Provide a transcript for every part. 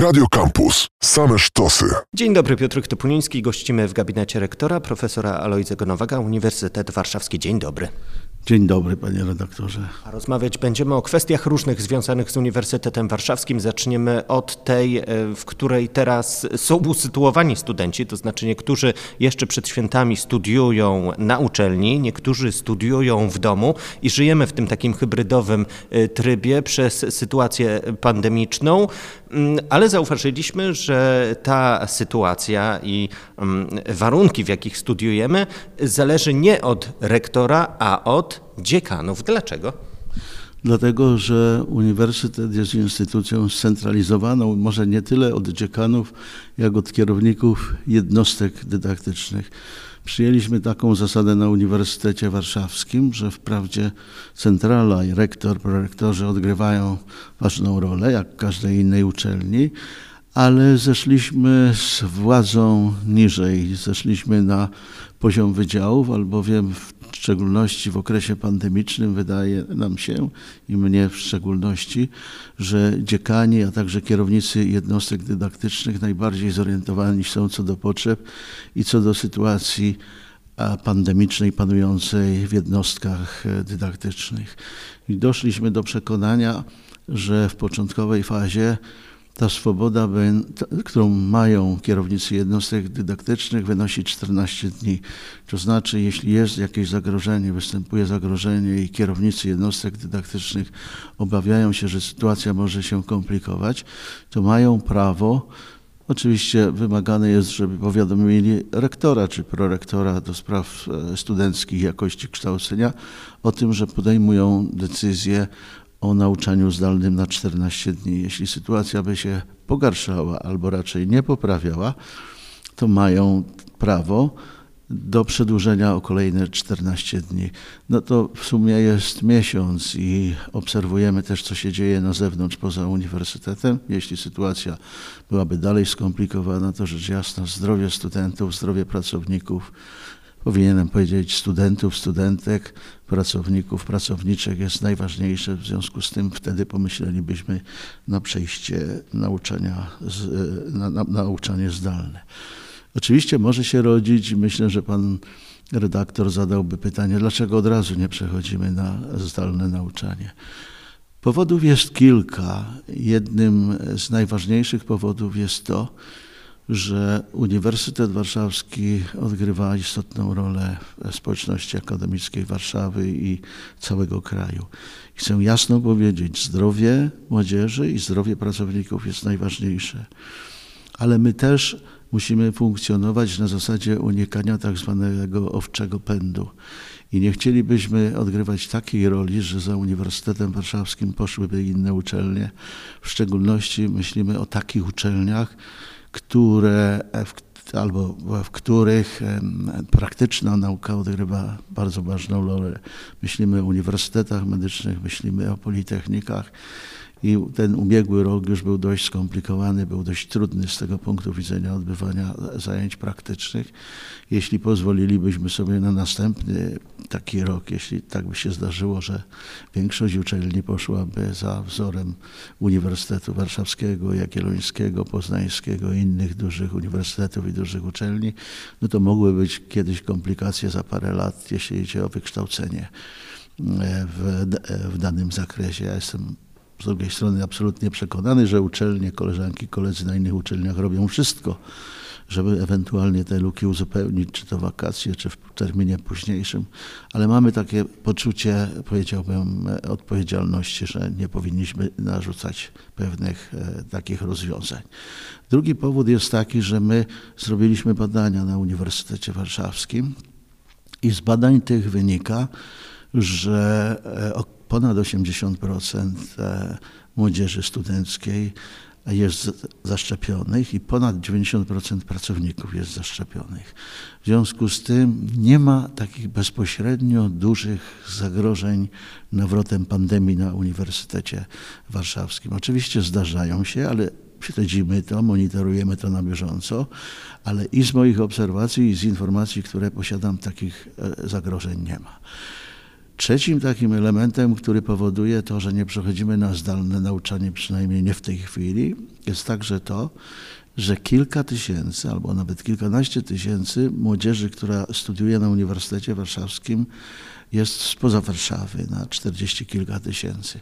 Radio Campus. Same sztosy. Dzień dobry, Piotr Topuliński. Gościmy w gabinecie rektora, profesora Alojzego Nowaka, Uniwersytet Warszawski. Dzień dobry. Dzień dobry, panie redaktorze. A rozmawiać będziemy o kwestiach różnych związanych z Uniwersytetem Warszawskim. Zaczniemy od tej, e, w której teraz są usytuowani studenci, to znaczy niektórzy jeszcze przed świętami studiują na uczelni, niektórzy studiują w domu i żyjemy w tym takim hybrydowym e, trybie przez sytuację pandemiczną, ale zauważyliśmy, że ta sytuacja i mm, warunki, w jakich studiujemy, zależy nie od rektora, a od dziekanów. Dlaczego? Dlatego, że uniwersytet jest instytucją scentralizowaną, może nie tyle od dziekanów, jak od kierowników jednostek dydaktycznych. Przyjęliśmy taką zasadę na Uniwersytecie Warszawskim, że wprawdzie centrala i rektor, prorektorzy odgrywają ważną rolę, jak każdej innej uczelni, ale zeszliśmy z władzą niżej, zeszliśmy na poziom wydziałów, albowiem w szczególności w okresie pandemicznym wydaje nam się i mnie w szczególności, że dziekani, a także kierownicy jednostek dydaktycznych najbardziej zorientowani są co do potrzeb i co do sytuacji pandemicznej panującej w jednostkach e, dydaktycznych. I doszliśmy do przekonania, że w początkowej fazie ta swoboda, którą mają kierownicy jednostek dydaktycznych, wynosi 14 dni. To znaczy, jeśli jest jakieś zagrożenie, występuje zagrożenie i kierownicy jednostek dydaktycznych obawiają się, że sytuacja może się komplikować, to mają prawo Oczywiście wymagane jest, żeby powiadomili rektora czy prorektora do spraw e, studenckich jakości kształcenia o tym, że podejmują decyzję o nauczaniu zdalnym na 14 dni. Jeśli sytuacja by się pogarszała albo raczej nie poprawiała, to mają prawo do przedłużenia o kolejne 14 dni. No to w sumie jest miesiąc i obserwujemy też, co się dzieje na zewnątrz, poza uniwersytetem. Jeśli sytuacja byłaby dalej skomplikowana, to rzecz jasna zdrowie studentów, zdrowie pracowników, powinienem powiedzieć studentów, studentek, pracowników, pracowniczek jest najważniejsze. W związku z tym wtedy pomyślelibyśmy na przejście nauczania, na, na, nauczanie zdalne. Oczywiście może się rodzić, myślę, że pan redaktor zadałby pytanie, dlaczego od razu nie przechodzimy na zdalne nauczanie. Powodów jest kilka. Jednym z najważniejszych powodów jest to, że Uniwersytet Warszawski odgrywa istotną rolę w społeczności akademickiej Warszawy i całego kraju. Chcę jasno powiedzieć, zdrowie młodzieży i zdrowie pracowników jest najważniejsze, ale my też musimy funkcjonować na zasadzie unikania tak zwanego owczego pędu. I nie chcielibyśmy odgrywać takiej roli, że za Uniwersytetem Warszawskim poszłyby inne uczelnie. W szczególności myślimy o takich uczelniach, które w, albo w których praktyczna nauka odgrywa bardzo ważną rolę. Myślimy o uniwersytetach medycznych, myślimy o politechnikach i ten ubiegły rok już był dość skomplikowany, był dość trudny z tego punktu widzenia odbywania zajęć praktycznych. Jeśli pozwolilibyśmy sobie na następny taki rok, jeśli tak by się zdarzyło, że większość uczelni poszłaby za wzorem Uniwersytetu Warszawskiego, Jagiellońskiego, Poznańskiego i innych dużych uniwersytetów i dużych uczelni, no to mogły być kiedyś komplikacje za parę lat, jeśli idzie o wykształcenie e, w, w danym zakresie. Ja jestem z drugiej strony absolutnie przekonany, że uczelnie, koleżanki, koledzy na innych uczelniach robią wszystko, żeby ewentualnie te luki uzupełnić, czy to wakacje, czy w terminie późniejszym, ale mamy takie poczucie, powiedziałbym, odpowiedzialności, że nie powinniśmy narzucać pewnych e, takich rozwiązań. Drugi powód jest taki, że my zrobiliśmy badania na Uniwersytecie Warszawskim i z badań tych wynika, że e, ponad 80% e, młodzieży studenckiej jest zaszczepionych i ponad 90% pracowników jest zaszczepionych. W związku z tym nie ma takich bezpośrednio dużych zagrożeń nawrotem pandemii na Uniwersytecie Warszawskim. Oczywiście zdarzają się, ale śledzimy to, monitorujemy to na bieżąco, ale i z moich obserwacji, i z informacji, które posiadam, takich e, zagrożeń nie ma. Trzecim takim elementem, który powoduje to, że nie przechodzimy na zdalne nauczanie, przynajmniej nie w tej chwili, jest także to, że kilka tysięcy albo nawet kilkanaście tysięcy młodzieży, która studiuje na Uniwersytecie Warszawskim, jest spoza Warszawy na czterdzieści kilka tysięcy.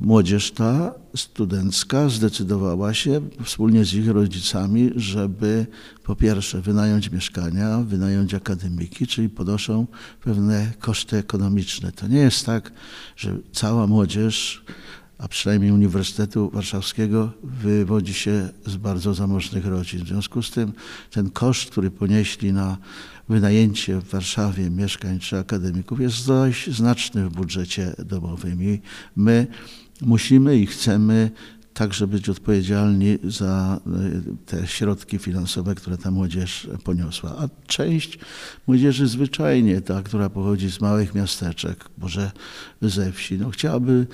Młodzież ta studencka zdecydowała się wspólnie z ich rodzicami, żeby po pierwsze wynająć mieszkania, wynająć akademiki, czyli ponoszą pewne koszty ekonomiczne. To nie jest tak, że cała młodzież, a przynajmniej Uniwersytetu Warszawskiego, wywodzi się z bardzo zamożnych rodzin. W związku z tym ten koszt, który ponieśli na wynajęcie w Warszawie mieszkań czy akademików jest dość znaczny w budżecie domowym i my musimy i chcemy także być odpowiedzialni za e, te środki finansowe, które ta młodzież poniosła. A część młodzieży zwyczajnie, ta, która pochodzi z małych miasteczek, może ze wsi, no chciałaby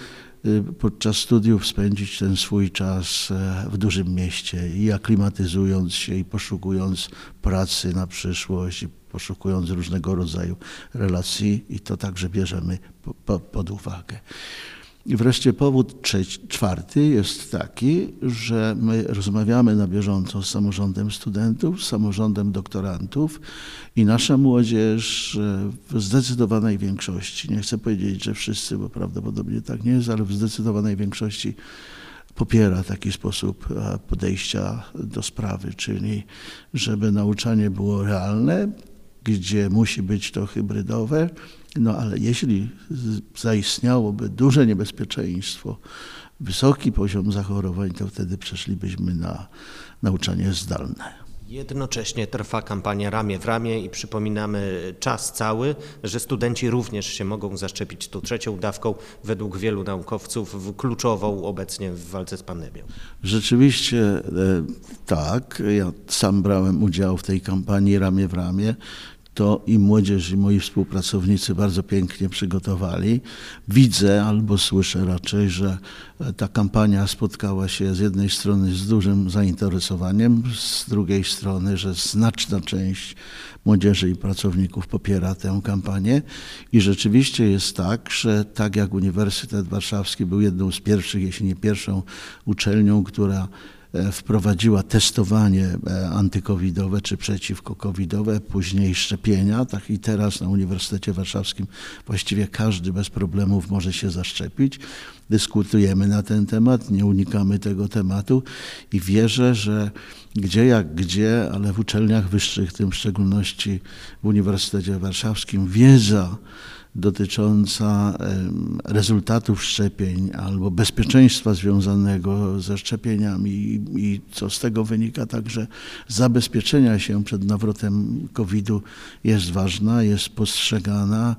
e, podczas studiów spędzić ten swój czas e, w dużym mieście i aklimatyzując się i poszukując pracy na przyszłość, i poszukując różnego rodzaju relacji i to także bierzemy pod uwagę. I wreszcie powód trzeci, czwarty jest taki, że my rozmawiamy na bieżąco z samorządem studentów, z samorządem doktorantów i nasza młodzież e, w zdecydowanej większości, nie chcę powiedzieć, że wszyscy, bo prawdopodobnie tak nie jest, ale w zdecydowanej większości popiera taki sposób e, podejścia do sprawy, czyli żeby nauczanie było realne, gdzie musi być to hybrydowe, no ale jeśli zaistniałoby duże niebezpieczeństwo, wysoki poziom zachorowań, to wtedy przeszlibyśmy na nauczanie zdalne. Jednocześnie trwa kampania ramię w ramię i przypominamy czas cały, że studenci również się mogą zaszczepić tą trzecią dawką, według wielu naukowców kluczową obecnie w walce z pandemią. Rzeczywiście e, tak. Ja sam brałem udział w tej kampanii ramię w ramię to i młodzież, i moi współpracownicy bardzo pięknie przygotowali. Widzę albo słyszę raczej, że ta kampania spotkała się z jednej strony z dużym zainteresowaniem, z drugiej strony, że znaczna część młodzieży i pracowników popiera tę kampanię. I rzeczywiście jest tak, że tak jak Uniwersytet Warszawski był jedną z pierwszych, jeśli nie pierwszą uczelnią, która E, wprowadziła testowanie e, antykowidowe czy przeciwko-covidowe, później szczepienia. Tak i teraz na Uniwersytecie Warszawskim właściwie każdy bez problemów może się zaszczepić. Dyskutujemy na ten temat, nie unikamy tego tematu i wierzę, że gdzie jak gdzie, ale w uczelniach wyższych, w tym w szczególności w Uniwersytecie Warszawskim, wiedza dotycząca rezultatów szczepień albo bezpieczeństwa związanego ze szczepieniami i, co z tego wynika także zabezpieczenia się przed nawrotem COVID-u jest ważna, jest postrzegana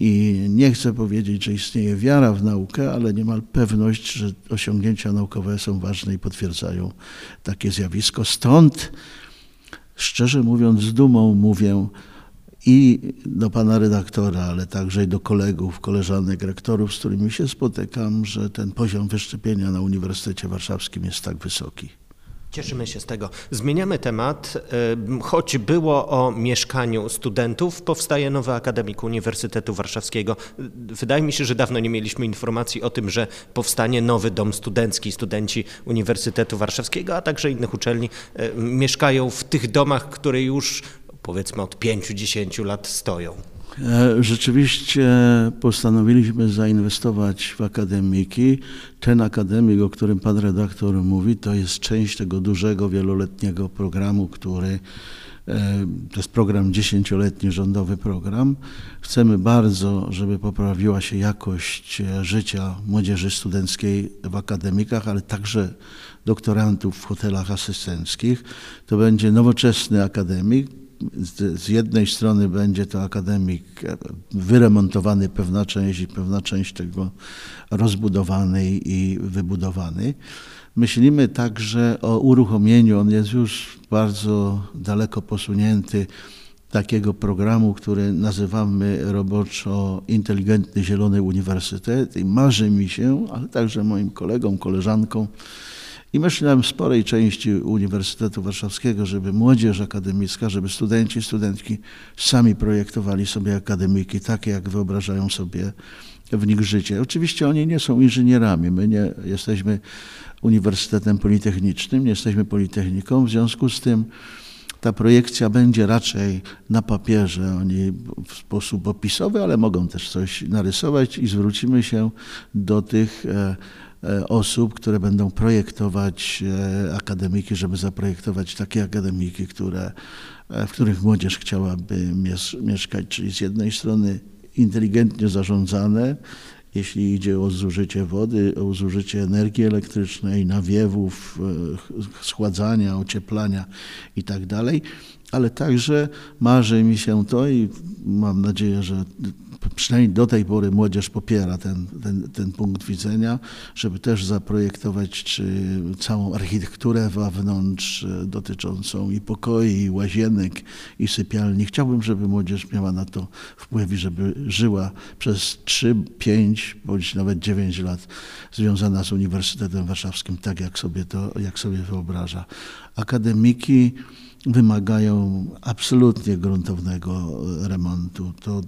i nie chcę powiedzieć, że istnieje wiara w naukę, ale niemal pewność, że osiągnięcia naukowe są ważne i potwierdzają takie zjawisko. Stąd, szczerze mówiąc, z dumą mówię, i do pana redaktora, ale także i do kolegów, koleżanek, rektorów, z którymi się spotykam, że ten poziom wyszczepienia na Uniwersytecie Warszawskim jest tak wysoki. Cieszymy się z tego. Zmieniamy temat. Choć było o mieszkaniu studentów, powstaje nowy akademik Uniwersytetu Warszawskiego. Wydaje mi się, że dawno nie mieliśmy informacji o tym, że powstanie nowy dom studencki. Studenci Uniwersytetu Warszawskiego, a także innych uczelni mieszkają w tych domach, które już powiedzmy od 5-10 lat stoją? E, rzeczywiście postanowiliśmy zainwestować w akademiki. Ten akademik, o którym pan redaktor mówi, to jest część tego dużego, wieloletniego programu, który e, to jest program dziesięcioletni, rządowy program. Chcemy bardzo, żeby poprawiła się jakość e, życia młodzieży studenckiej w akademikach, ale także doktorantów w hotelach asystenckich. To będzie nowoczesny akademik, z, jednej strony będzie to akademik wyremontowany pewna część i pewna część tego rozbudowany i wybudowany. Myślimy także o uruchomieniu, on jest już bardzo daleko posunięty, takiego programu, który nazywamy roboczo Inteligentny Zielony Uniwersytet i marzy mi się, ale także moim kolegom, koleżankom, I myślałem sporej części Uniwersytetu Warszawskiego, żeby młodzież akademicka, żeby studenci, studentki sami projektowali sobie akademiki, takie jak wyobrażają sobie w nich życie. Oczywiście oni nie są inżynierami, my nie jesteśmy Uniwersytetem Politechnicznym, nie jesteśmy Politechniką, w związku z tym ta projekcja będzie raczej na papierze, oni w sposób opisowy, ale mogą też coś narysować i zwrócimy się do tych e, osób, które będą projektować e, akademiki, żeby zaprojektować takie akademiki, które, w których młodzież chciałaby mieszkać, czyli z jednej strony inteligentnie zarządzane, jeśli idzie o zużycie wody, o zużycie energii elektrycznej, nawiewów, e, schładzania, ocieplania itd. Tak ale także marzy mi się to i mam nadzieję, że przynajmniej do tej pory młodzież popiera ten, ten, ten punkt widzenia, żeby też zaprojektować całą architekturę wewnątrz e, dotyczącą i pokoi, i łazienek, i sypialni. Chciałbym, żeby młodzież miała na to wpływ i żeby żyła przez 3, 5 bądź nawet 9 lat związana z Uniwersytetem Warszawskim, tak jak sobie to jak sobie wyobraża. Akademiki wymagają absolutnie gruntownego remontu. To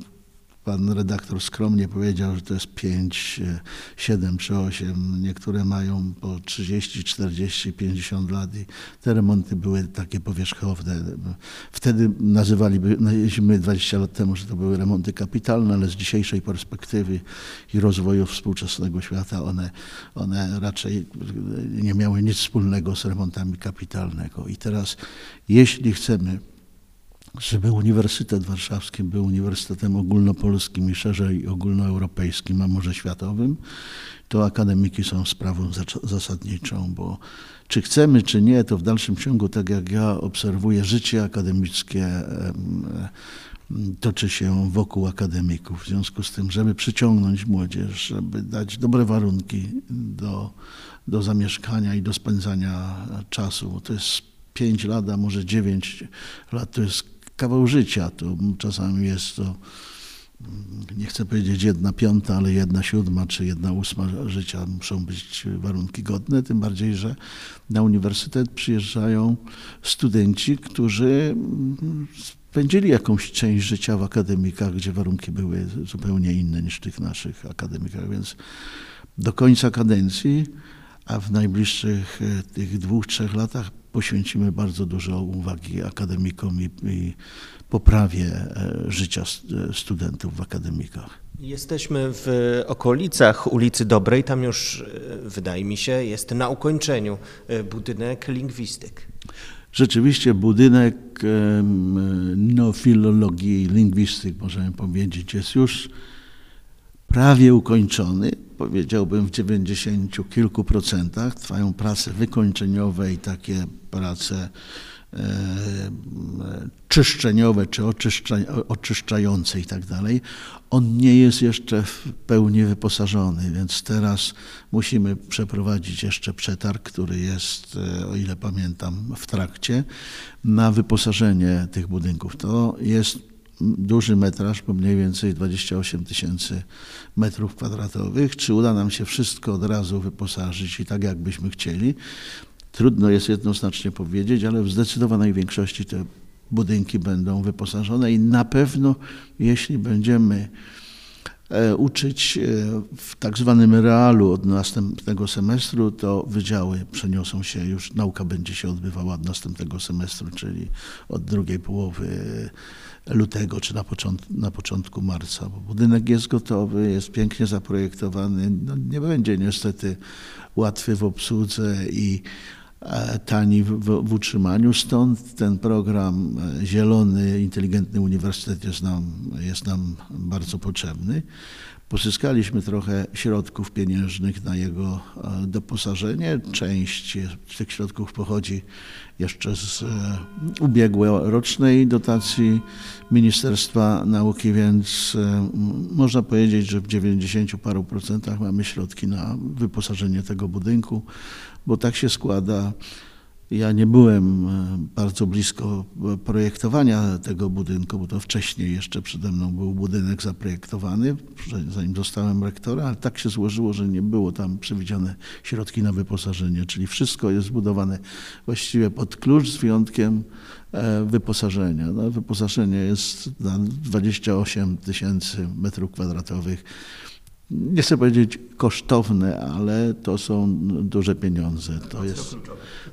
Pan redaktor skromnie powiedział, że to jest 5, 7 czy 8. Niektóre mają po 30, 40, 50 lat i te remonty były takie powierzchowne. Wtedy nazywalibyśmy 20 lat temu, że to były remonty kapitalne, ale z dzisiejszej perspektywy i rozwoju współczesnego świata one, one raczej nie miały nic wspólnego z remontami kapitalnego. I teraz, jeśli chcemy żeby Uniwersytet Warszawski był uniwersytetem ogólnopolskim i szerzej ogólnoeuropejskim, a może światowym, to akademiki są sprawą zasadniczą, bo czy chcemy, czy nie, to w dalszym ciągu, tak jak ja obserwuję, życie akademickie toczy się wokół akademików. W związku z tym, żeby przyciągnąć młodzież, żeby dać dobre warunki do, do zamieszkania i do spędzania czasu, to jest 5 lat, a może 9 lat, to jest kawał życia. To czasami jest to, nie chcę powiedzieć jedna piąta, ale jedna siódma czy jedna ósma życia muszą być warunki godne, tym bardziej, że na uniwersytet przyjeżdżają studenci, którzy spędzili jakąś część życia w akademikach, gdzie warunki były zupełnie inne niż w tych naszych akademikach, więc do końca kadencji, a w najbliższych e, tych dwóch, trzech latach poświęcimy bardzo dużo uwagi akademikom i, i poprawie e, życia e, studentów w akademikach. Jesteśmy w okolicach ulicy Dobrej, tam już e, wydaje mi się jest na ukończeniu budynek lingwistyk. Rzeczywiście budynek no, filologii i lingwistyk, możemy powiedzieć, jest już prawie ukończony powiedziałbym w dziewięćdziesięciu kilku procentach. Trwają prace wykończeniowe i takie prace e, czyszczeniowe czy oczyszcza, oczyszczające i tak dalej. On nie jest jeszcze w pełni wyposażony, więc teraz musimy przeprowadzić jeszcze przetarg, który jest, e, o ile pamiętam, w trakcie, na wyposażenie tych budynków. To jest duży metraż, bo mniej więcej 28 tysięcy metrów kwadratowych. Czy uda nam się wszystko od razu wyposażyć i tak, jakbyśmy chcieli? Trudno jest jednoznacznie powiedzieć, ale w zdecydowanej większości te budynki będą wyposażone i na pewno, jeśli będziemy e, uczyć e, w tak zwanym realu od następnego semestru, to wydziały przeniosą się już, nauka będzie się odbywała od następnego semestru, czyli od drugiej połowy lutego czy na, początku, na początku marca, bo budynek jest gotowy, jest pięknie zaprojektowany. No, nie będzie niestety łatwy w obsłudze i e, tani w, w, w, utrzymaniu. Stąd ten program e, Zielony, Inteligentny Uniwersytet jest nam, jest nam bardzo potrzebny. Pozyskaliśmy trochę środków pieniężnych na jego e, doposażenie. Część z tych środków pochodzi jeszcze z e, ubiegłorocznej dotacji Ministerstwa Nauki, więc e, można powiedzieć, że w 90 paru procentach mamy środki na wyposażenie tego budynku, bo tak się składa Ja nie byłem e, bardzo blisko projektowania tego budynku, bo to wcześniej jeszcze przede mną był budynek zaprojektowany, zanim zostałem rektorem, ale tak się złożyło, że nie było tam przewidziane środki na wyposażenie, czyli wszystko jest zbudowane właściwie pod klucz z wyjątkiem e, wyposażenia. No, wyposażenie jest na 28 tysięcy metrów kwadratowych nie chcę powiedzieć kosztowne, ale to są duże pieniądze. To jest,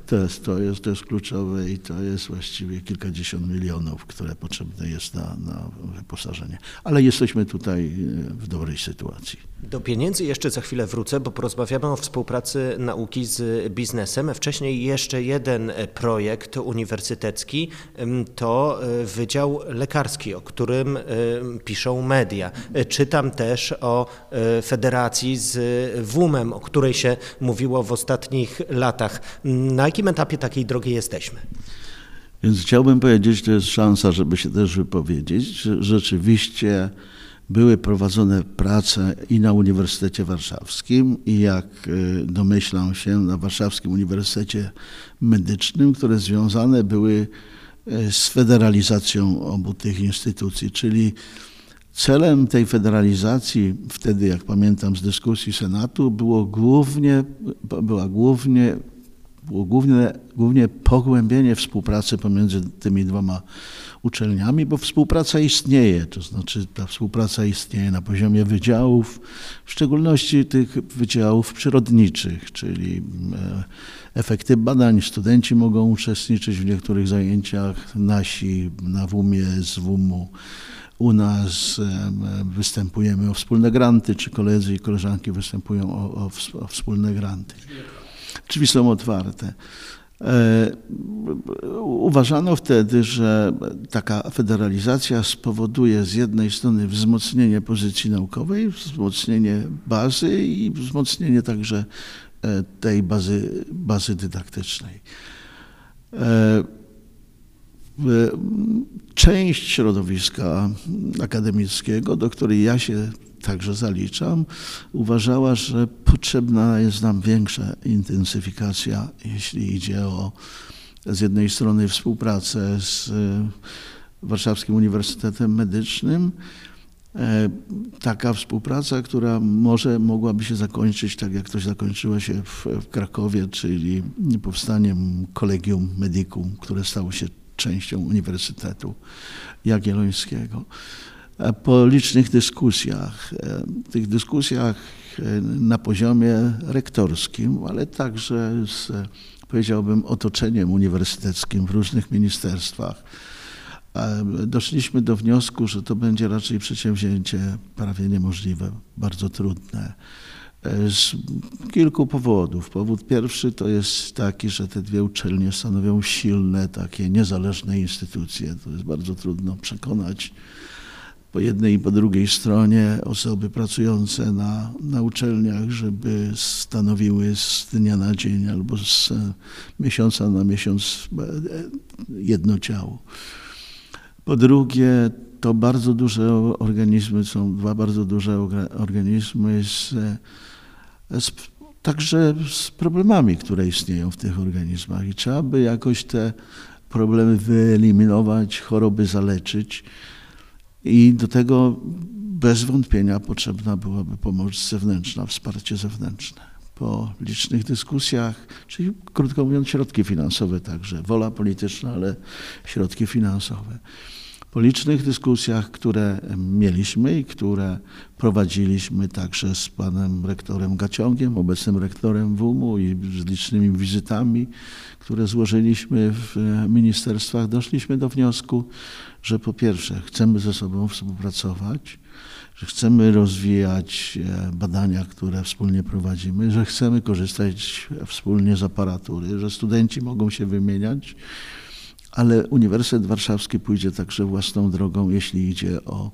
to jest, to jest, to jest kluczowe i to jest właściwie kilkadziesiąt milionów, które potrzebne jest na, na wyposażenie. Ale jesteśmy tutaj e, w dobrej sytuacji. Do pieniędzy jeszcze za chwilę wrócę, bo porozmawiamy o współpracy nauki z biznesem. Wcześniej jeszcze jeden e, projekt uniwersytecki to e, Wydział Lekarski, o którym piszą media. Czytam też o federacji z WUM-em, o której się mówiło w ostatnich latach. Na jakim etapie takiej drogi jesteśmy? Więc chciałbym powiedzieć, to jest szansa, żeby się też wypowiedzieć, że rzeczywiście były prowadzone prace i na Uniwersytecie Warszawskim, i jak y, domyślam się, na Warszawskim Uniwersytecie Medycznym, które związane były y, z federalizacją obu tych instytucji, czyli Celem tej federalizacji, wtedy jak pamiętam z dyskusji Senatu, było głównie, była głównie, było głównie, głównie pogłębienie współpracy pomiędzy tymi dwoma uczelniami, bo współpraca istnieje, to znaczy ta współpraca istnieje na poziomie wydziałów, w szczególności tych wydziałów przyrodniczych, czyli e, efekty badań. Studenci mogą uczestniczyć w niektórych zajęciach, nasi na WUM-ie z WUM-u u nas występujemy o wspólne granty, czy koledzy i koleżanki występują o, o, o wspólne granty. Drzwi są otwarte. E, uważano wtedy, że taka federalizacja spowoduje z jednej strony wzmocnienie pozycji naukowej, wzmocnienie bazy i wzmocnienie także e, tej bazy, bazy dydaktycznej. E, część środowiska akademickiego, do której ja się także zaliczam, uważała, że potrzebna jest nam większa intensyfikacja, jeśli idzie o z jednej strony współpracę z e, Warszawskim Uniwersytetem Medycznym, e, taka współpraca, która może mogłaby się zakończyć tak, jak to zakończyło się w, w Krakowie, czyli powstaniem Kolegium Medicum, które stało się częścią Uniwersytetu Jagiellońskiego. E, po licznych dyskusjach, e, tych dyskusjach e, na poziomie rektorskim, ale także z, powiedziałbym, otoczeniem uniwersyteckim w różnych ministerstwach, doszliśmy do wniosku, że to będzie raczej przedsięwzięcie prawie niemożliwe, bardzo trudne. Z kilku powodów. Powód pierwszy to jest taki, że te dwie uczelnie stanowią silne, takie niezależne instytucje. To jest bardzo trudno przekonać po jednej i po drugiej stronie osoby pracujące na, na uczelniach, żeby stanowiły z dnia na dzień albo z miesiąca na miesiąc jedno ciało. Po drugie, to bardzo duże organizmy, są dwa bardzo duże organizmy z z, także z problemami, które istnieją w tych organizmach. I trzeba by jakoś te problemy wyeliminować, choroby zaleczyć. I do tego bez wątpienia potrzebna byłaby pomoc zewnętrzna, wsparcie zewnętrzne. Po licznych dyskusjach, czyli krótko mówiąc środki finansowe także, wola polityczna, ale środki finansowe po licznych dyskusjach, które mieliśmy i które prowadziliśmy także z panem rektorem Gaciągiem, obecnym rektorem WUM-u i z licznymi wizytami, które złożyliśmy w ministerstwach, doszliśmy do wniosku, że po pierwsze chcemy ze sobą współpracować, że chcemy rozwijać e, badania, które wspólnie prowadzimy, że chcemy korzystać wspólnie z aparatury, że studenci mogą się wymieniać ale Uniwersytet Warszawski pójdzie także własną drogą, jeśli idzie o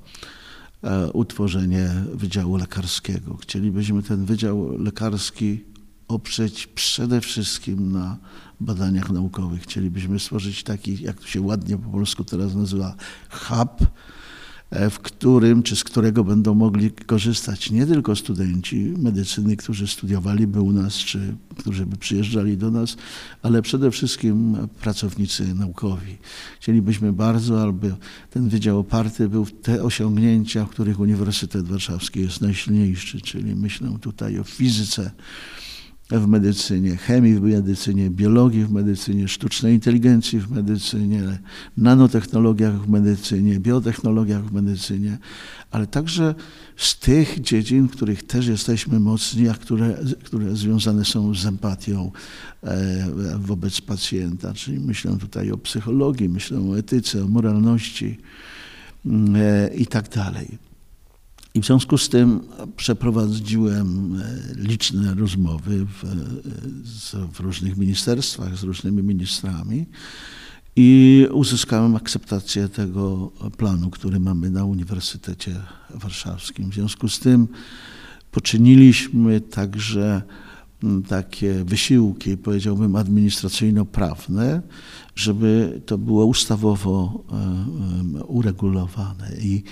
e, utworzenie Wydziału Lekarskiego. Chcielibyśmy ten Wydział Lekarski oprzeć przede wszystkim na badaniach naukowych. Chcielibyśmy stworzyć taki, jak to się ładnie po polsku teraz nazywa, hub, w którym czy z którego będą mogli korzystać nie tylko studenci medycyny, którzy studiowaliby u nas, czy którzy by przyjeżdżali do nas, ale przede wszystkim pracownicy naukowi. Chcielibyśmy bardzo, aby ten wydział oparty był w te osiągnięcia, w których Uniwersytet Warszawski jest najsilniejszy, czyli myślę tutaj o fizyce, w medycynie, chemii w medycynie, biologii w medycynie, sztucznej inteligencji w medycynie, nanotechnologiach w medycynie, biotechnologiach w medycynie, ale także z tych dziedzin, w których też jesteśmy mocni, a które, które związane są z empatią e, wobec pacjenta. Czyli myślę tutaj o psychologii, myślę o etyce, o moralności mm, e, i tak dalej. I w związku z tym przeprowadziłem e, liczne rozmowy w, e, w, różnych ministerstwach z różnymi ministrami i uzyskałem akceptację tego planu, który mamy na Uniwersytecie Warszawskim. W związku z tym poczyniliśmy także takie wysiłki, powiedziałbym, administracyjno-prawne, żeby to było ustawowo e, uregulowane. I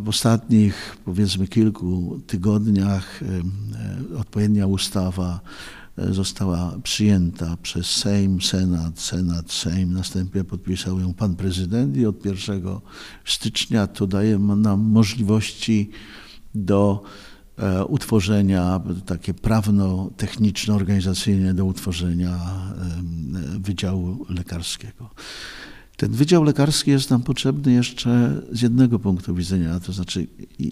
w ostatnich, powiedzmy, kilku tygodniach e, odpowiednia ustawa e, została przyjęta przez Sejm, Senat, Senat, Sejm. Następnie podpisał ją pan prezydent i od 1 stycznia to daje nam możliwości do e, utworzenia, takie prawno-techniczno-organizacyjne do utworzenia Wydziału Lekarskiego. Ten Wydział Lekarski jest nam potrzebny jeszcze z jednego punktu widzenia, to znaczy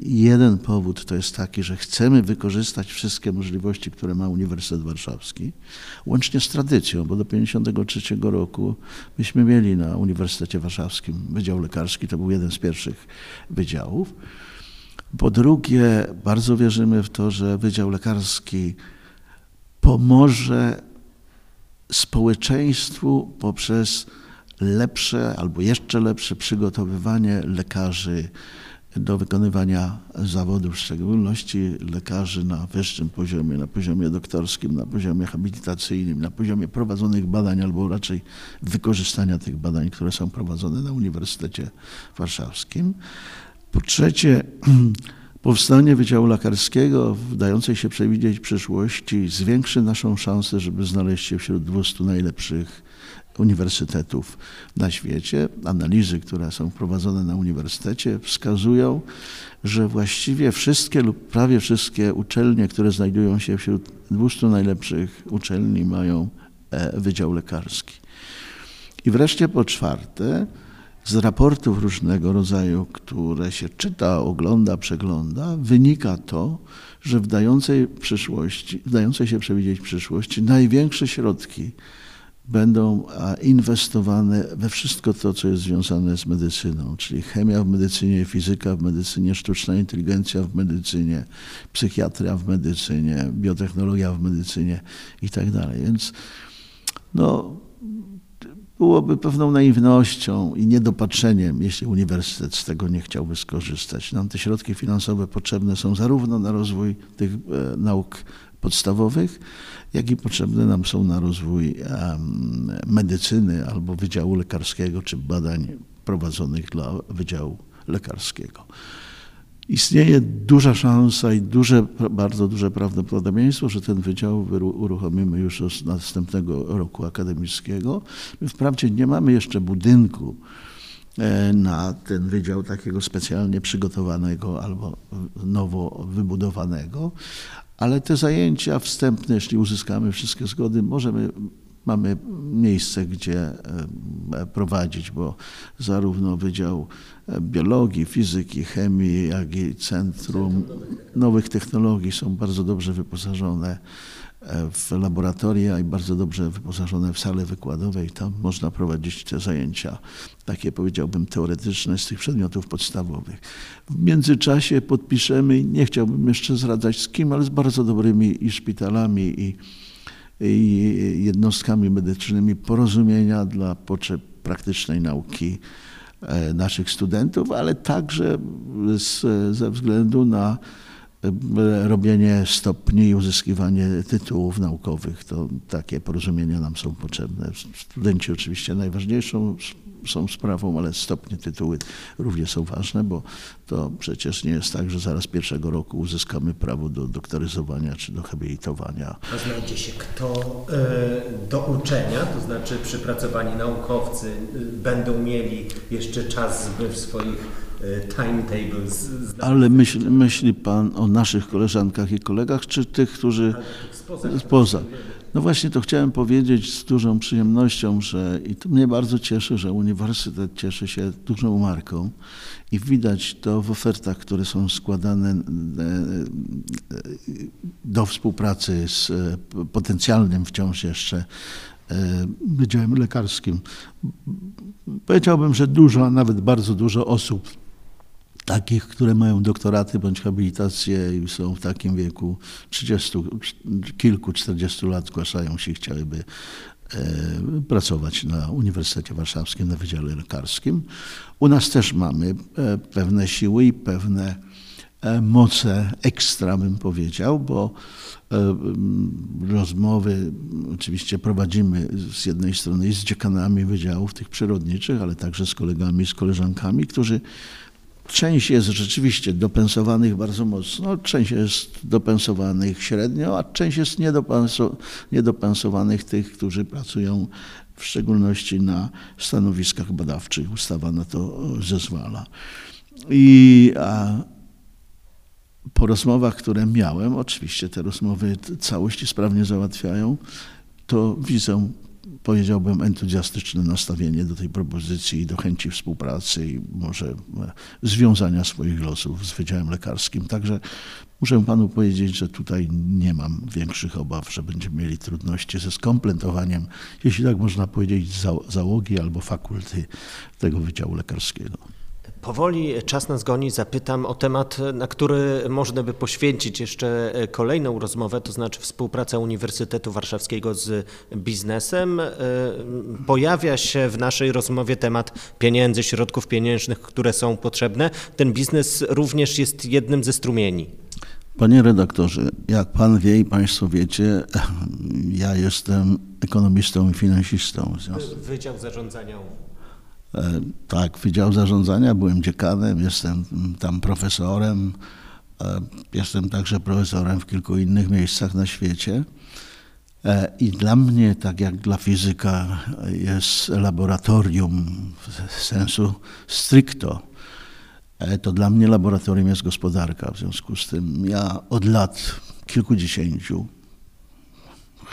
jeden powód to jest taki, że chcemy wykorzystać wszystkie możliwości, które ma Uniwersytet Warszawski, łącznie z tradycją, bo do 1953 roku myśmy mieli na Uniwersytecie Warszawskim Wydział Lekarski, to był jeden z pierwszych wydziałów. Po drugie, bardzo wierzymy w to, że Wydział Lekarski pomoże społeczeństwu poprzez lepsze albo jeszcze lepsze przygotowywanie lekarzy do wykonywania zawodów, w szczególności lekarzy na wyższym poziomie, na poziomie doktorskim, na poziomie habilitacyjnym, na poziomie prowadzonych badań albo raczej wykorzystania tych badań, które są prowadzone na Uniwersytecie Warszawskim. Po trzecie, powstanie Wydziału Lekarskiego w dającej się przewidzieć przyszłości zwiększy naszą szansę, żeby znaleźć się wśród 200 najlepszych uniwersytetów na świecie. Analizy, które są prowadzone na uniwersytecie, wskazują, że właściwie wszystkie lub prawie wszystkie uczelnie, które znajdują się wśród 200 najlepszych uczelni, mają e, Wydział Lekarski. I wreszcie po czwarte, z raportów różnego rodzaju, które się czyta, ogląda, przegląda, wynika to, że w dającej, przyszłości, w dającej się przewidzieć przyszłości największe środki będą inwestowane we wszystko to, co jest związane z medycyną, czyli chemia w medycynie, fizyka w medycynie, sztuczna inteligencja w medycynie, psychiatria w medycynie, biotechnologia w medycynie i tak dalej. Więc no, byłoby pewną naiwnością i niedopatrzeniem, jeśli uniwersytet z tego nie chciałby skorzystać. Nam te środki finansowe potrzebne są zarówno na rozwój tych e, nauk podstawowych, jak i potrzebne nam są na rozwój medycyny albo Wydziału Lekarskiego, czy badań prowadzonych dla Wydziału Lekarskiego. Istnieje duża szansa i duże, bardzo duże prawdopodobieństwo, że ten wydział uruchomimy już od następnego roku akademickiego. My wprawdzie nie mamy jeszcze budynku e, na ten wydział takiego specjalnie przygotowanego albo nowo wybudowanego, ale te zajęcia wstępne, jeśli uzyskamy wszystkie zgody, możemy mamy miejsce, gdzie e, prowadzić, bo zarówno Wydział e, Biologii, Fizyki, Chemii, jak i Centrum Nowych Technologii są bardzo dobrze wyposażone w laboratoria i bardzo dobrze wyposażone w sale wykładowe i tam można prowadzić te zajęcia, takie powiedziałbym teoretyczne z tych przedmiotów podstawowych. W międzyczasie podpiszemy, nie chciałbym jeszcze zradzać z kim, ale z bardzo dobrymi i szpitalami i, i jednostkami medycznymi porozumienia dla potrzeb praktycznej nauki e, naszych studentów, ale także z, ze względu na robienie stopni i uzyskiwanie tytułów naukowych, to takie porozumienia nam są potrzebne. Studenci oczywiście najważniejszą są sprawą, ale stopnie, tytuły również są ważne, bo to przecież nie jest tak, że zaraz pierwszego roku uzyskamy prawo do doktoryzowania czy do habilitowania. A znajdzie się kto y, do uczenia, to znaczy przypracowani naukowcy y, będą mieli jeszcze czas, by w swoich timetables. Ale myśl, myśli Pan o naszych koleżankach i kolegach, czy tych, którzy spoza? spoza. No właśnie to chciałem powiedzieć z dużą przyjemnością, że i to mnie bardzo cieszy, że Uniwersytet cieszy się dużą marką i widać to w ofertach, które są składane e, e, do współpracy z e, potencjalnym wciąż jeszcze Wydziałem Lekarskim. Powiedziałbym, że dużo, a nawet bardzo dużo osób takich, które mają doktoraty bądź habilitację i są w takim wieku 30, kilku, 40 lat, zgłaszają się i chciałyby e, pracować na Uniwersytecie Warszawskim, na Wydziale Lekarskim. U nas też mamy e, pewne siły i pewne e, moce ekstra, bym powiedział, bo rozmowy oczywiście prowadzimy z jednej strony z dziekanami wydziałów tych przyrodniczych, ale także z kolegami, z koleżankami, którzy Część jest rzeczywiście dopensowanych bardzo mocno, część jest dopensowanych średnio, a część jest niedopensowanych tych, którzy pracują w szczególności na stanowiskach badawczych. Ustawa na to zezwala. I po rozmowach, które miałem, oczywiście te rozmowy całości sprawnie załatwiają, to widzę powiedziałbym, entuzjastyczne nastawienie do tej propozycji i do chęci współpracy i może e, związania swoich losów z Wydziałem Lekarskim. Także muszę panu powiedzieć, że tutaj nie mam większych obaw, że będziemy mieli trudności ze skompletowaniem, jeśli tak można powiedzieć, załogi albo fakulty tego Wydziału Lekarskiego. Powoli czas nas goni. Zapytam o temat, na który można by poświęcić jeszcze kolejną rozmowę, to znaczy współpraca Uniwersytetu Warszawskiego z biznesem. Pojawia się w naszej rozmowie temat pieniędzy, środków pieniężnych, które są potrzebne. Ten biznes również jest jednym ze strumieni. Panie redaktorze, jak pan wie i państwo wiecie, ja jestem ekonomistą i finansistą. Wydział Zarządzania E, tak, Wydział Zarządzania, byłem dziekanem, jestem tam profesorem, e, jestem także profesorem w kilku innych miejscach na świecie. E, I dla mnie, tak jak dla fizyka, jest laboratorium w sensu stricto, to dla mnie laboratorium jest gospodarka. W związku z tym ja od lat kilkudziesięciu,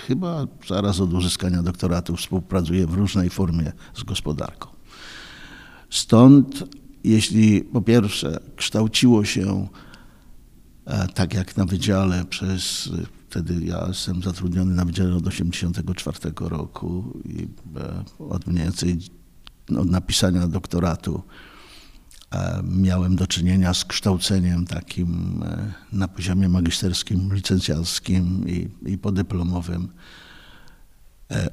chyba zaraz od uzyskania doktoratu, współpracuję w różnej formie z gospodarką. Stąd, jeśli po pierwsze kształciło się e, tak jak na wydziale przez, wtedy ja jestem zatrudniony na wydziale od 1984 roku i e, od mniej więcej od napisania doktoratu e, miałem do czynienia z kształceniem takim na poziomie magisterskim, licencjackim i, i podyplomowym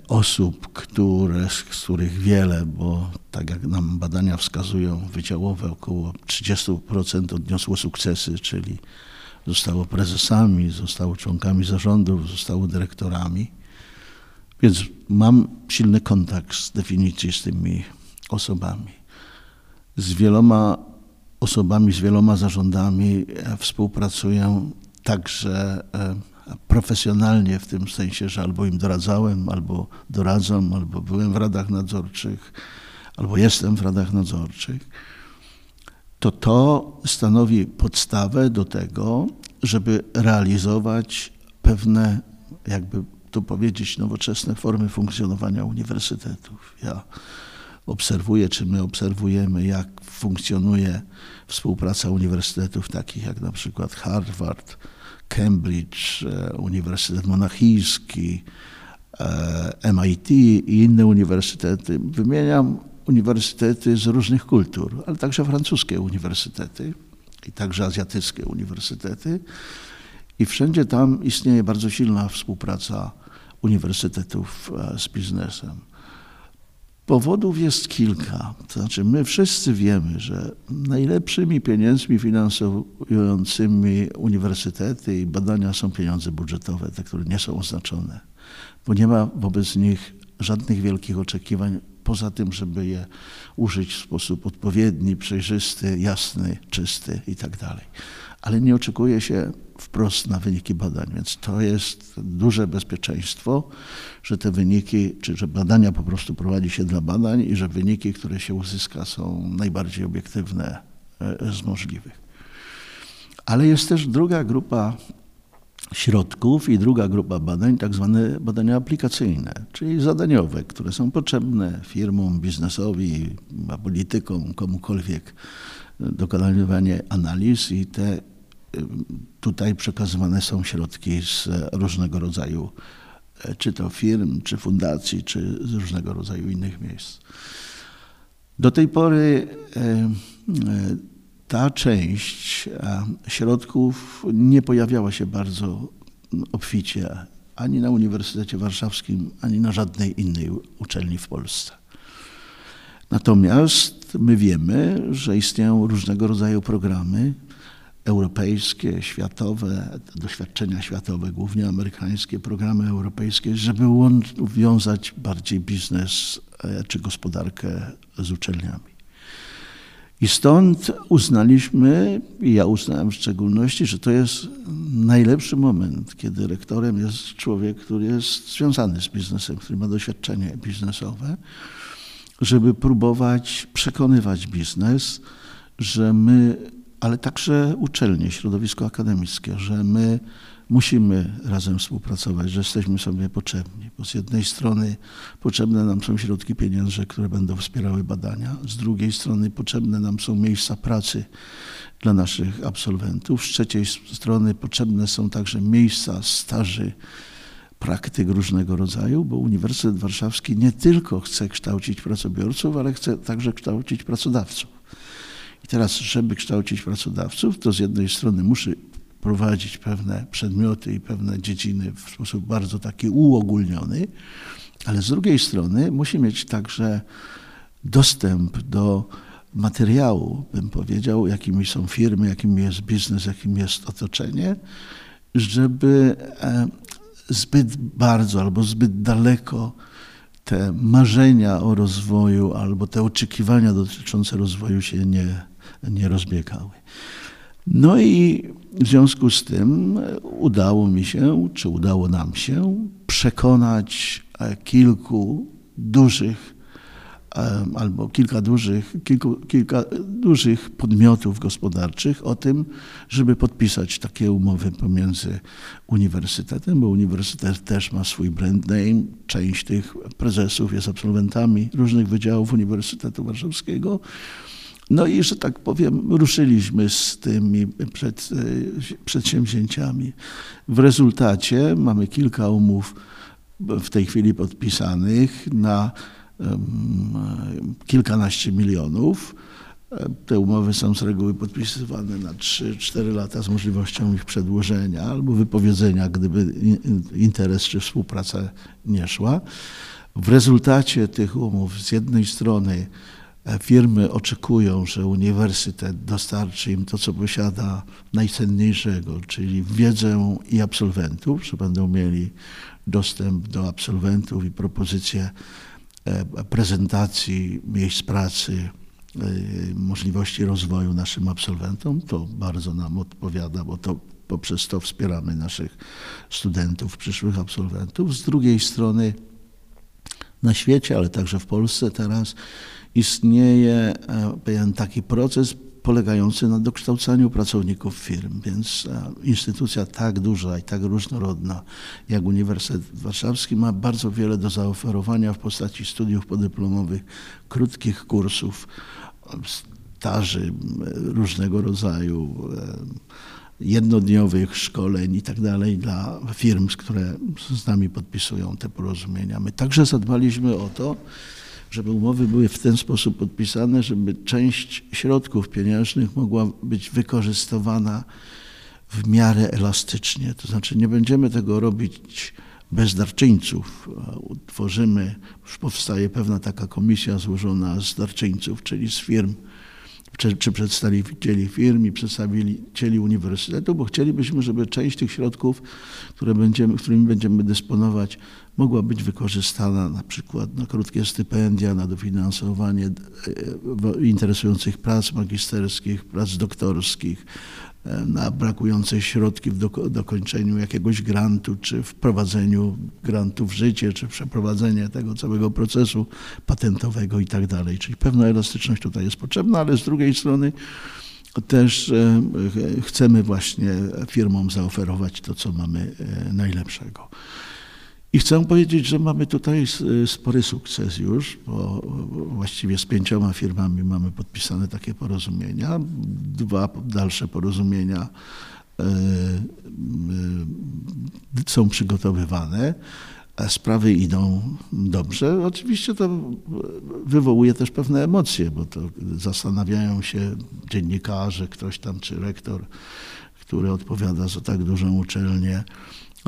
osób, które, z których wiele, bo tak jak nam badania wskazują, wydziałowe około 30% odniosło sukcesy, czyli zostało prezesami, zostało członkami zarządów, zostało dyrektorami. Więc mam silny kontakt z definicji z tymi osobami. Z wieloma osobami, z wieloma zarządami e, współpracuję także e, profesjonalnie w tym sensie, że albo im doradzałem, albo doradzam, albo byłem w radach nadzorczych, albo jestem w radach nadzorczych, to to stanowi podstawę do tego, żeby realizować pewne, jakby tu powiedzieć, nowoczesne formy funkcjonowania uniwersytetów. Ja obserwuję, czy my obserwujemy, jak funkcjonuje współpraca uniwersytetów takich jak na przykład Harvard, Cambridge, e, Uniwersytet Monachijski, e, MIT i inne uniwersytety. Wymieniam uniwersytety z różnych kultur, ale także francuskie uniwersytety i także azjatyckie uniwersytety. I wszędzie tam istnieje bardzo silna współpraca uniwersytetów e, z biznesem. Powodów jest kilka. To znaczy, my wszyscy wiemy, że najlepszymi pieniędzmi finansującymi uniwersytety i badania są pieniądze budżetowe, te, które nie są oznaczone, bo nie ma wobec nich żadnych wielkich oczekiwań, poza tym, żeby je użyć w sposób odpowiedni, przejrzysty, jasny, czysty i tak. Ale nie oczekuje się wprost na wyniki badań, więc to jest duże bezpieczeństwo, że te wyniki, czy że badania po prostu prowadzi się dla badań i że wyniki, które się uzyska, są najbardziej obiektywne e, z możliwych. Ale jest też druga grupa środków i druga grupa badań, tak zwane badania aplikacyjne, czyli zadaniowe, które są potrzebne firmom, biznesowi, politykom, komukolwiek dokonywanie analiz i te tutaj przekazywane są środki z różnego rodzaju, czy to firm, czy fundacji, czy z różnego rodzaju innych miejsc. Do tej pory e, e, ta część środków nie pojawiała się bardzo obficie ani na Uniwersytecie Warszawskim, ani na żadnej innej uczelni w Polsce. Natomiast my wiemy, że istnieją różnego rodzaju programy europejskie, światowe, doświadczenia światowe, głównie amerykańskie, programy europejskie, żeby wiązać bardziej biznes e, czy gospodarkę z uczelniami. I stąd uznaliśmy, i ja uznałem w szczególności, że to jest najlepszy moment, kiedy rektorem jest człowiek, który jest związany z biznesem, który ma doświadczenie biznesowe, żeby próbować przekonywać biznes, że my, ale także uczelnie, środowisko akademickie, że my musimy razem współpracować, że jesteśmy sobie potrzebni, bo z jednej strony potrzebne nam są środki pieniężne, które będą wspierały badania, z drugiej strony potrzebne nam są miejsca pracy dla naszych absolwentów, z trzeciej strony potrzebne są także miejsca staży, praktyk różnego rodzaju, bo Uniwersytet Warszawski nie tylko chce kształcić pracobiorców, ale chce także kształcić pracodawców. I teraz, żeby kształcić pracodawców, to z jednej strony musi prowadzić pewne przedmioty i pewne dziedziny w sposób bardzo taki uogólniony, ale z drugiej strony musi mieć także dostęp do materiału, bym powiedział, jakimi są firmy, jakim jest biznes, jakim jest otoczenie, żeby e, zbyt bardzo albo zbyt daleko te marzenia o rozwoju albo te oczekiwania dotyczące rozwoju się nie, nie rozbiegały. No i w związku z tym udało mi się, czy udało nam się przekonać e, kilku dużych albo kilka dużych, kilku, kilka dużych podmiotów gospodarczych o tym, żeby podpisać takie umowy pomiędzy uniwersytetem, bo uniwersytet też ma swój brand name. Część tych prezesów jest absolwentami różnych wydziałów Uniwersytetu Warszawskiego. No i, że tak powiem, ruszyliśmy z tymi przed, e, przedsięwzięciami. W rezultacie mamy kilka umów w tej chwili podpisanych na kilkanaście milionów. E, te umowy są z reguły podpisywane na 3-4 lata z możliwością ich przedłużenia albo wypowiedzenia, gdyby interes czy współpraca nie szła. W rezultacie tych umów z jednej strony e, firmy oczekują, że uniwersytet dostarczy im to, co posiada najcenniejszego, czyli wiedzę i absolwentów, że będą mieli dostęp do absolwentów i propozycje E, prezentacji miejsc pracy, e, możliwości rozwoju naszym absolwentom. To bardzo nam odpowiada, bo to poprzez to wspieramy naszych studentów, przyszłych absolwentów. Z drugiej strony na świecie, ale także w Polsce teraz istnieje e, pewien taki proces polegający na dokształcaniu pracowników firm. Więc e, instytucja tak duża i tak różnorodna jak Uniwersytet Warszawski ma bardzo wiele do zaoferowania w postaci studiów podyplomowych, krótkich kursów, staży różnego rodzaju, e, jednodniowych szkoleń i tak dalej dla firm, które z nami podpisują te porozumienia. My także zadbaliśmy o to, żeby umowy były w ten sposób podpisane, żeby część środków pieniężnych mogła być wykorzystywana w miarę elastycznie. To znaczy nie będziemy tego robić bez darczyńców. Utworzymy, już powstaje pewna taka komisja złożona z darczyńców, czyli z firm, czy, czy przedstawicieli firm i przedstawicieli uniwersytetu, bo chcielibyśmy, żeby część tych środków, które będziemy, którymi będziemy dysponować, mogła być wykorzystana na przykład na krótkie stypendia, na dofinansowanie interesujących prac magisterskich, prac doktorskich, na brakujące środki w dokończeniu jakiegoś grantu, czy wprowadzeniu grantu w życie, czy przeprowadzenie tego całego procesu patentowego i tak dalej. Czyli pewna elastyczność tutaj jest potrzebna, ale z drugiej strony też e, chcemy właśnie firmom zaoferować to, co mamy e, najlepszego. I chcę powiedzieć, że mamy tutaj spory sukces już, bo właściwie z pięcioma firmami mamy podpisane takie porozumienia. Dwa dalsze porozumienia e, są przygotowywane. Sprawy idą dobrze. Oczywiście to wywołuje też pewne emocje, bo to zastanawiają się dziennikarze, ktoś tam czy rektor, który odpowiada za tak dużą uczelnię,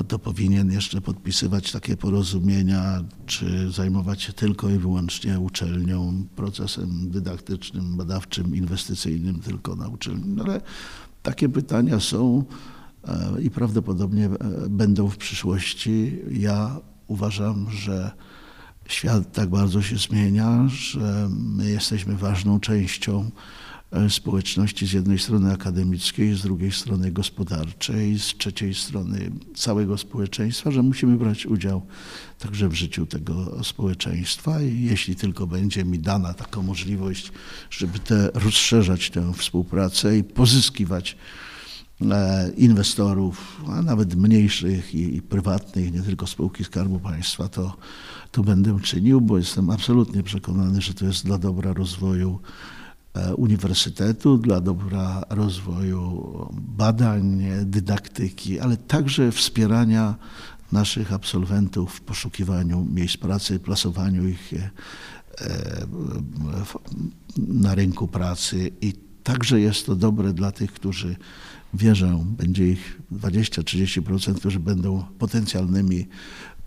to powinien jeszcze podpisywać takie porozumienia, czy zajmować się tylko i wyłącznie uczelnią, procesem dydaktycznym, badawczym, inwestycyjnym tylko na uczelni. No ale takie pytania są e, i prawdopodobnie e, będą w przyszłości. Ja uważam, że świat tak bardzo się zmienia, że my jesteśmy ważną częścią społeczności z jednej strony akademickiej, z drugiej strony gospodarczej, z trzeciej strony całego społeczeństwa, że musimy brać udział także w życiu tego społeczeństwa. I jeśli tylko będzie mi dana taka możliwość, żeby te, rozszerzać tę współpracę i pozyskiwać e, inwestorów, a nawet mniejszych i, i, prywatnych, nie tylko spółki Skarbu Państwa, to, to będę czynił, bo jestem absolutnie przekonany, że to jest dla dobra rozwoju E, uniwersytetu, dla dobra rozwoju badań, dydaktyki, ale także wspierania naszych absolwentów w poszukiwaniu miejsc pracy, plasowaniu ich e, na rynku pracy. I także jest to dobre dla tych, którzy wierzę, będzie ich 20-30%, którzy będą potencjalnymi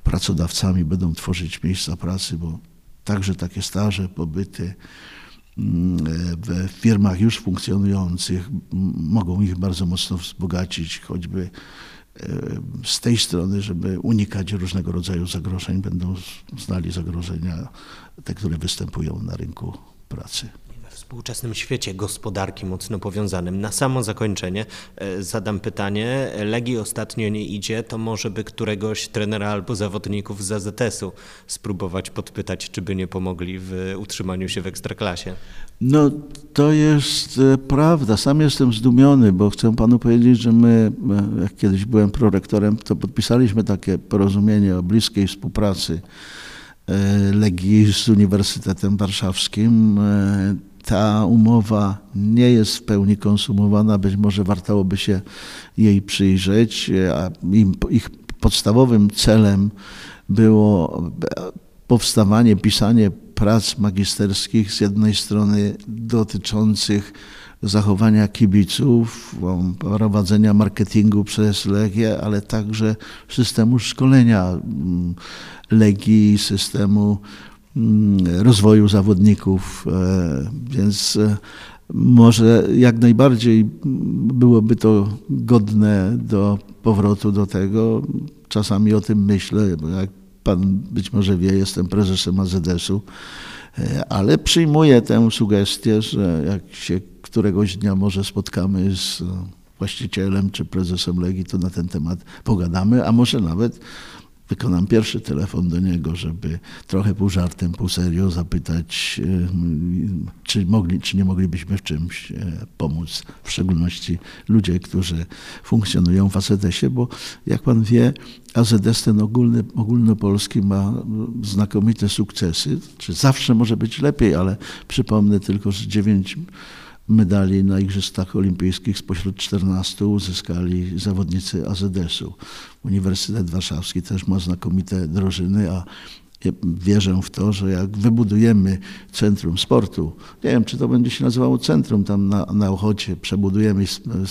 pracodawcami, będą tworzyć miejsca pracy, bo także takie staże, pobyty, w firmach już funkcjonujących mogą ich bardzo mocno wzbogacić, choćby e, z tej strony, żeby unikać różnego rodzaju zagrożeń, będą znali zagrożenia, te, które występują na rynku pracy współczesnym świecie gospodarki mocno powiązanym. Na samo zakończenie e, zadam pytanie. Legii ostatnio nie idzie, to może by któregoś trenera albo zawodników z AZS-u spróbować podpytać, czy by nie pomogli w utrzymaniu się w ekstraklasie. No to jest e, prawda. Sam jestem zdumiony, bo chcę panu powiedzieć, że my, e, jak kiedyś byłem prorektorem, to podpisaliśmy takie porozumienie o bliskiej współpracy Legii z Uniwersytetem Warszawskim ta umowa nie jest w pełni konsumowana, być może wartałoby się jej przyjrzeć, a ich podstawowym celem było powstawanie, pisanie prac magisterskich z jednej strony dotyczących zachowania kibiców, prowadzenia marketingu przez Legię, ale także systemu szkolenia mm, Legii, systemu rozwoju zawodników, e, więc e, może jak najbardziej byłoby to godne do powrotu do tego. Czasami o tym myślę, bo jak pan być może wie, jestem prezesem AZS-u, e, ale przyjmuję tę sugestię, że jak się któregoś dnia może spotkamy z właścicielem czy prezesem Legii, to na ten temat pogadamy, a może nawet wykonam pierwszy telefon do niego, żeby trochę pół żartem, pół serio zapytać, e, czy, mogli, czy nie moglibyśmy w czymś e, pomóc, w szczególności ludzie, którzy funkcjonują w AZS-ie, bo jak pan wie, AZS ten ogólny, ogólnopolski ma znakomite sukcesy, czy zawsze może być lepiej, ale przypomnę tylko, że dziewięć medali na Igrzyskach Olimpijskich spośród 14 uzyskali zawodnicy AZS-u. Uniwersytet Warszawski też ma znakomite drożyny, a wierzę w to, że jak wybudujemy centrum sportu, nie wiem, czy to będzie się nazywało centrum tam na, na Ochocie, przebudujemy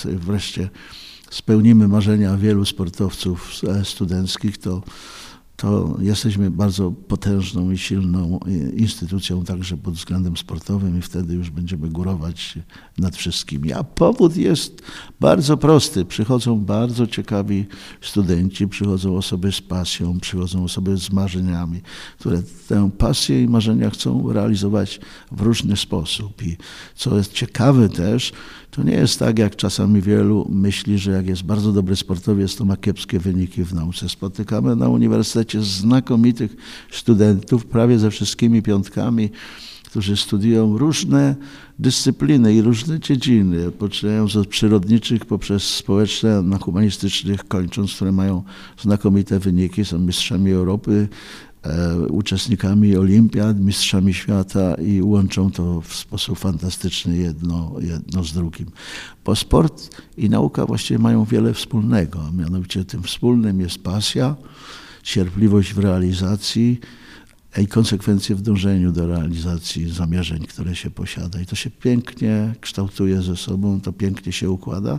wreszcie, spełnimy marzenia wielu sportowców studenckich, to to jesteśmy bardzo potężną i silną instytucją także pod względem sportowym i wtedy już będziemy górować nad wszystkimi. A powód jest bardzo prosty. Przychodzą bardzo ciekawi studenci, przychodzą osoby z pasją, przychodzą osoby z marzeniami, które tę pasję i marzenia chcą realizować w różny sposób. I co jest ciekawe też, to nie jest tak, jak czasami wielu myśli, że jak jest bardzo dobry sportowiec, to ma kiepskie wyniki w nauce. Spotykamy na uniwersytecie znakomitych studentów, prawie ze wszystkimi piątkami, którzy studiują różne dyscypliny i różne dziedziny, poczynając od przyrodniczych poprzez społeczne, na humanistycznych, kończąc, które mają znakomite wyniki, są mistrzami Europy, uczestnikami olimpiad, mistrzami świata i łączą to w sposób fantastyczny jedno, jedno z drugim. Bo sport i nauka właściwie mają wiele wspólnego, a mianowicie tym wspólnym jest pasja, cierpliwość w realizacji i konsekwencje w dążeniu do realizacji zamierzeń, które się posiada. I to się pięknie kształtuje ze sobą, to pięknie się układa.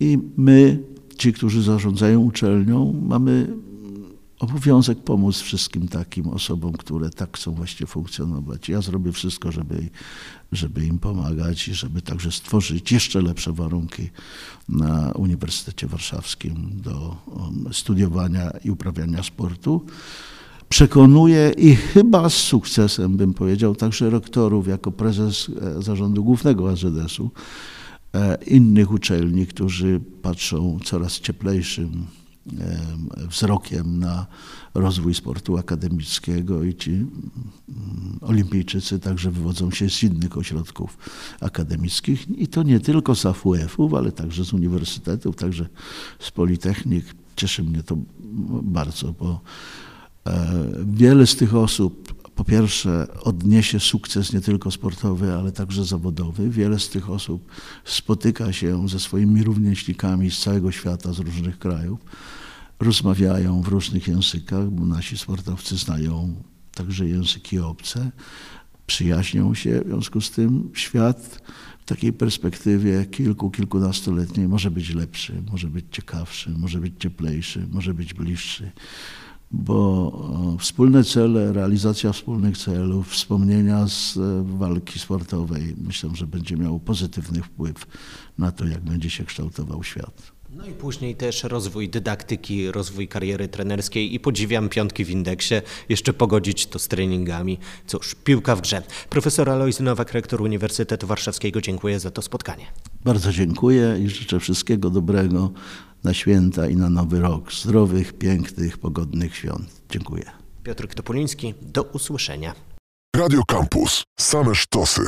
I my, ci, którzy zarządzają uczelnią, mamy obowiązek pomóc wszystkim takim osobom, które tak chcą właśnie funkcjonować. Ja zrobię wszystko, żeby, żeby im pomagać i żeby także stworzyć jeszcze lepsze warunki na Uniwersytecie Warszawskim do um, studiowania i uprawiania sportu. Przekonuję i chyba z sukcesem bym powiedział także rektorów jako prezes e, zarządu głównego AZS-u, e, innych uczelni, którzy patrzą coraz cieplejszym wzrokiem na rozwój sportu akademickiego i ci mm, olimpijczycy także wywodzą się z innych ośrodków akademickich i to nie tylko z AWF-ów, ale także z uniwersytetów, także z politechnik. Cieszy mnie to bardzo, bo e, wiele z tych osób po pierwsze odniesie sukces nie tylko sportowy, ale także zawodowy. Wiele z tych osób spotyka się ze swoimi rówieśnikami z całego świata, z różnych krajów. Rozmawiają w różnych językach, bo nasi sportowcy znają także języki obce. Przyjaźnią się, w związku z tym świat w takiej perspektywie kilku, kilkunastoletniej może być lepszy, może być ciekawszy, może być cieplejszy, może być bliższy bo e, wspólne cele, realizacja wspólnych celów, wspomnienia z e, walki sportowej, myślę, że będzie miało pozytywny wpływ na to, jak będzie się kształtował świat. No i później też rozwój dydaktyki, rozwój kariery trenerskiej i podziwiam piątki w indeksie, jeszcze pogodzić to z treningami. Cóż, piłka w grze. Profesor Alojzy Nowak, rektor Uniwersytetu Warszawskiego, dziękuję za to spotkanie. Bardzo dziękuję i życzę wszystkiego dobrego na święta i na nowy rok. Zdrowych, pięknych, pogodnych świąt. Dziękuję. Piotr Topoliński, do usłyszenia. Radio Campus. Same sztosy.